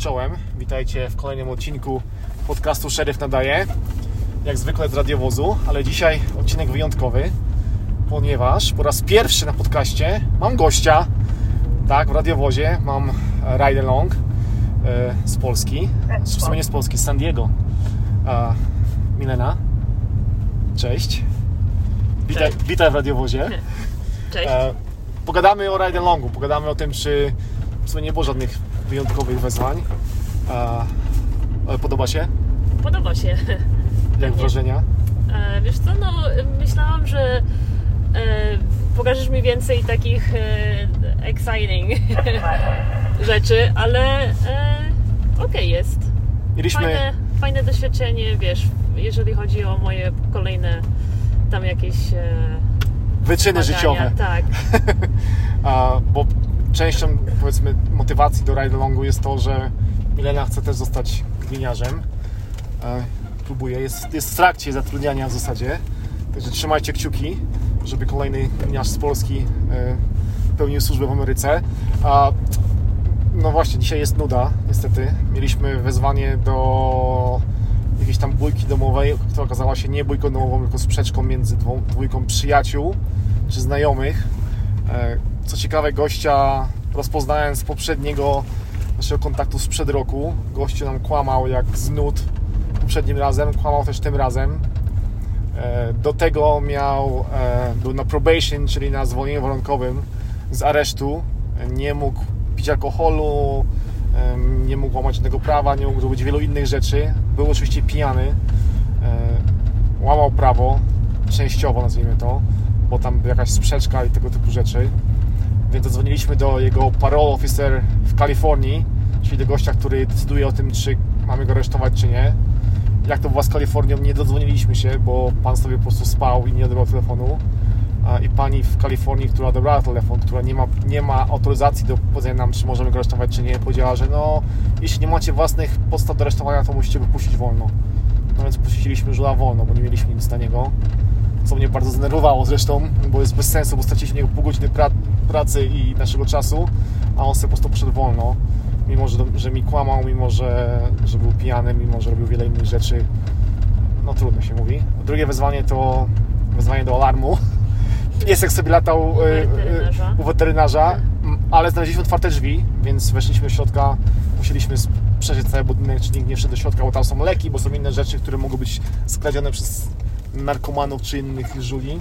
czołem. Witajcie w kolejnym odcinku podcastu Szeryf Nadaje. Jak zwykle z radiowozu, ale dzisiaj odcinek wyjątkowy, ponieważ po raz pierwszy na podcaście mam gościa. Tak, w radiowozie mam ride along e, z Polski. W sumie nie z Polski, z San Diego. Milena. Cześć. Witaj, Cześć. witaj w radiowozie. Cześć. E, pogadamy o ride alongu, pogadamy o tym, czy w sumie nie było żadnych wyjątkowych wezwań. E, podoba się? Podoba się. Jak wrażenia? E, wiesz co, no myślałam, że e, pokażesz mi więcej takich e, exciting rzeczy, ale okej jest. Mieliśmy, Fajne, fajne doświadczenie, wiesz, jeżeli chodzi o moje kolejne tam jakieś wyczyny zmagania. życiowe, Tak, A, bo częścią powiedzmy motywacji do ride alongu jest to, że Milena chce też zostać gliniarzem. E, Próbuje, jest, jest w trakcie zatrudniania w zasadzie, także trzymajcie kciuki, żeby kolejny gliniarz z Polski e, pełnił służbę w Ameryce. A, no właśnie, dzisiaj jest nuda, niestety. Mieliśmy wezwanie do jakiejś tam bójki domowej, która okazała się nie bójką domową, tylko sprzeczką między dwójką przyjaciół czy znajomych. Co ciekawe, gościa rozpoznałem z poprzedniego naszego kontaktu sprzed roku. Gościu nam kłamał jak z nut poprzednim razem, kłamał też tym razem. E, Do tego miał, e, był na probation, czyli na zwolnieniu warunkowym z aresztu. Nie mógł pić alkoholu, nie mógł łamać żadnego prawa, nie mógł robić wielu innych rzeczy. Był oczywiście pijany, e, łamał prawo, częściowo nazwijmy to, bo tam była jakaś sprzeczka i tego typu rzeczy. Więc zadzwoniliśmy do jego parole officer w Kalifornii, czyli do gościa, który decyduje o tym, czy mamy go aresztować, czy nie. Jak to była z Kalifornią, nie dodzwoniliśmy się, bo pan sobie po prostu spał i nie odebrał telefonu. I pani w Kalifornii, która odebrała telefon, która nie ma, nie ma autoryzacji do powiedzenia nam, czy możemy go aresztować, czy nie, powiedziała, że no, jeśli nie macie własnych podstaw do aresztowania, to musicie go puścić wolno. No więc puściliśmy żula wolno, bo nie mieliśmy nic na niego. Co mnie bardzo zdenerwowało zresztą, bo jest bez sensu, bo straciliśmy niego pół godziny pra- pracy i naszego czasu, a on sobie po prostu poszedł wolno. Mimo, że, że mi kłamał, mimo, że, że był pijany, mimo, że robił wiele innych rzeczy. No trudno się mówi. Drugie wezwanie to wezwanie do alarmu. Jest jak sobie latał U e, e, weterynarza. u weterynarza, ale znaleźliśmy otwarte drzwi, więc weszliśmy do środka. Musieliśmy przejrzeć cały budynek, czy nikt nie wszedł do środka, bo tam są leki, bo są inne rzeczy, które mogą być skradzione przez narkomanów czy innych żuli.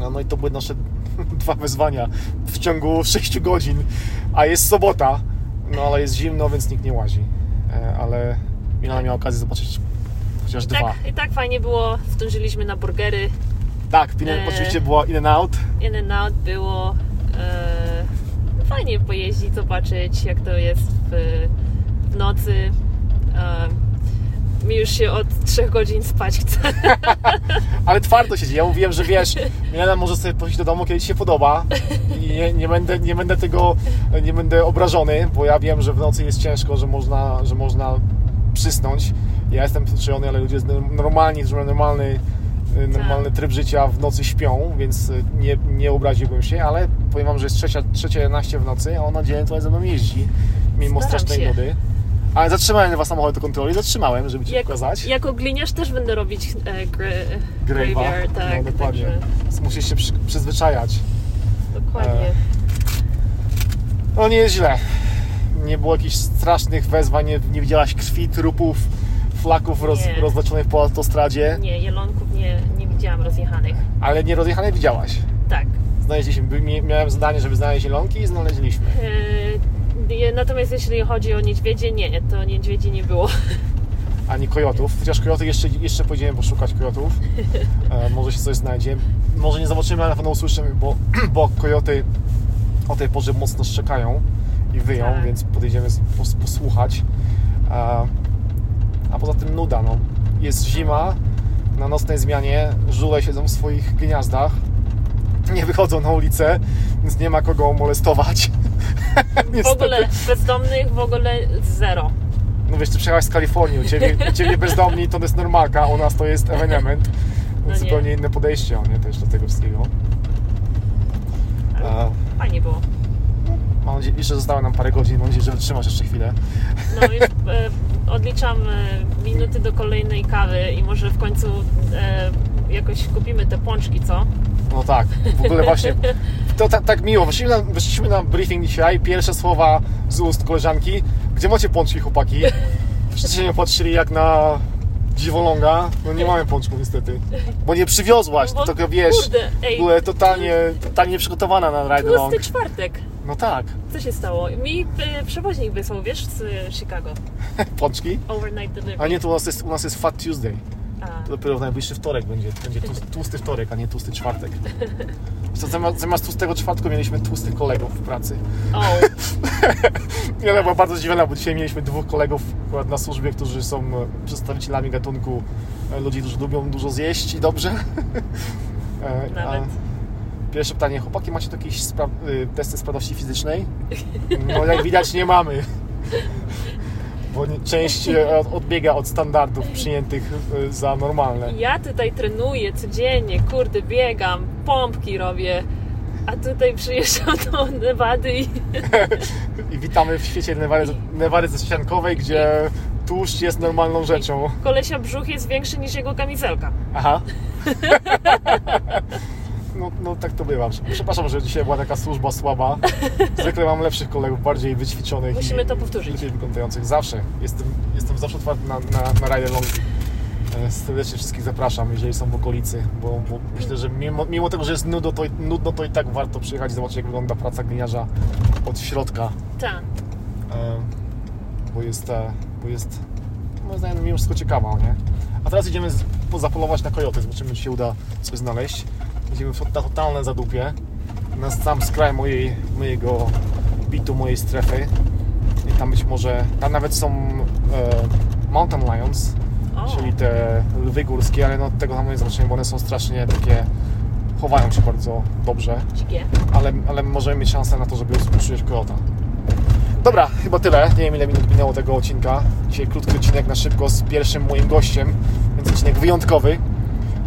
No, i to były nasze dwa wyzwania w ciągu 6 godzin, a jest sobota, no ale jest zimno, więc nikt nie łazi. E, Ale Milana miała okazję zobaczyć chociaż dwa. tak, i tak fajnie było. Zdążyliśmy na burgery. Tak, E. oczywiście była in and out. In and out było e, fajnie pojeździć, zobaczyć jak to jest w, w nocy. E, mi już się od 3 godzin spać chce. Ale twardo siedzi. Ja mówiłem, że wiesz, Milena może sobie pójść do domu, kiedy ci się podoba i nie, nie, będę, nie będę tego, nie będę obrażony, bo ja wiem, że w nocy jest ciężko, że można, że można przysnąć. Ja jestem przyzwyczajony, ale ludzie normalni, którzy mają normalny, normalny tryb życia w nocy śpią, więc nie, nie obraziłbym się, ale powiem Wam, że jest trzecia, trzecia 11 w nocy, a ona dzień tutaj ze mną jeździ, mimo Staram strasznej nudy. Ale zatrzymałem dwa samochody do kontroli, zatrzymałem, żeby Ci Jak, pokazać. jako gliniarz też będę robić e, gry, graveyard, tak. no dokładnie. Także, Musisz się przy, przyzwyczajać. dokładnie. E, No nie jest źle. Nie było jakichś strasznych wezwań, nie, nie widziałaś krwi, trupów, flaków roz, po autostradzie, Nie, jelonków nie, nie widziałam rozjechanych. ale nie rozjechane widziałaś. Tak. Znaleźliśmy, miałem zadanie, żeby znaleźć zielonki i znaleźliśmy. E, natomiast jeśli chodzi o niedźwiedzie, nie, to niedźwiedzi nie było. Ani kojotów, chociaż kojoty jeszcze, jeszcze pójdziemy poszukać kojotów. E, może się coś znajdzie. Może nie zobaczymy, ale na pewno usłyszymy, bo, bo kojoty o tej porze mocno szczekają i wyją, Tak. więc podejdziemy pos, posłuchać. A, a poza tym nuda, no. Jest zima, na nocnej zmianie żule siedzą w swoich gniazdach, nie wychodzą na ulicę, więc nie ma kogo molestować. W ogóle bezdomnych w ogóle zero. No wiesz, ty przyjechałaś z Kalifornii, u Ciebie, u ciebie bezdomni to jest normalka, u nas to jest ewenement. No nie. zupełnie inne podejście, nie, też do tego wszystkiego. Ale Fajnie było. Mam nadzieję, jeszcze zostało nam parę godzin, mam nadzieję, że wytrzymasz jeszcze chwilę. No już e, odliczam e, minuty do kolejnej kawy i może w końcu e, jakoś kupimy te pączki, co? No tak, w ogóle właśnie, to tak, tak miło, wyszliśmy na, wyszliśmy na briefing dzisiaj, pierwsze słowa z ust koleżanki, gdzie macie pączki chłopaki? Wszyscy się nie patrzyli jak na dziwoląga, no nie mamy pączków niestety, bo nie przywiozłaś, Bo, to tylko wiesz, kurde, ej. byłem totalnie, totalnie nieprzygotowana na ride along. Tłusty czwartek. No tak, Co się stało? Mi e, przewoźnik wysłał, wiesz, z e, Chicago. pączki, Overnight delivery. a nie, tu u nas jest, u nas jest Fat Tuesday. A, To dopiero w najbliższy wtorek będzie, będzie tłusty, tłusty wtorek, a nie tłusty czwartek. Zamiast, zamiast tłustego czwartku mieliśmy tłustych kolegów w pracy. o, Ja była bardzo zdziwiona, bo dzisiaj mieliśmy dwóch kolegów akurat na służbie, którzy są e, przedstawicielami gatunku e, ludzi, którzy lubią dużo zjeść i dobrze. E, Nawet. Pierwsze pytanie, chłopaki, macie tu jakieś spra- y, testy sprawności fizycznej? No jak widać nie mamy. Bo część e, od- odbiega od standardów przyjętych e, za normalne. ja tutaj trenuję codziennie, kurde, biegam, pompki robię, a tutaj przyjeżdżam do Nevady i I witamy w świecie Nevary, Nevary ściankowej, gdzie tłuszcz jest normalną rzeczą. kolesia brzuch jest większy niż jego kamizelka. Aha. No, no tak to bywa. Przepraszam, że dzisiaj była taka służba słaba. Zwykle mam lepszych kolegów, bardziej wyćwiczonych. Musimy i, to powtórzyć. Lepiej wyglądających. Zawsze. Jestem, jestem zawsze otwarty na, na, na ride along. E, Serdecznie wszystkich zapraszam, jeżeli są w okolicy, bo, bo myślę, że mimo, mimo tego, że jest nudno to, i- nudno, to i tak warto przyjechać i zobaczyć, jak wygląda praca gliniarza od środka. Tak. E, bo jest, bo jest moim zdaniem mimo wszystko ciekawa, nie? A teraz idziemy z, po- zapolować na kojoty, zobaczymy, czy się uda coś znaleźć. Idziemy w na totalne zadupie, na sam skraj mojej, mojego bitu, mojej strefy. I tam być może, tam nawet są e, mountain lions, O, czyli te lwy górskie, ale no tego tam nie zobaczymy, bo one są strasznie takie, chowają się bardzo dobrze dzikie. ale, ale możemy mieć szansę na to, żeby usłyszeć kojota. Dobra, chyba tyle. Nie wiem ile minut minęło tego odcinka. Dzisiaj krótki odcinek na szybko z pierwszym moim gościem, więc odcinek wyjątkowy.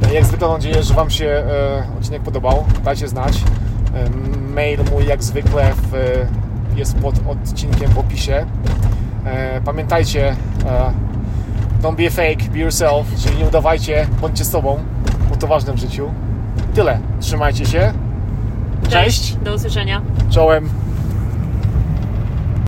E, Jak zwykle mam nadzieję, że Wam się e, odcinek podobał. Dajcie znać. E, mail mój jak zwykle w, jest pod odcinkiem w opisie. E, pamiętajcie, e, don't be a fake, be yourself, czyli nie udawajcie, bądźcie sobą, bo to ważne w życiu. Tyle. Trzymajcie się. Cześć. Do usłyszenia. Czołem.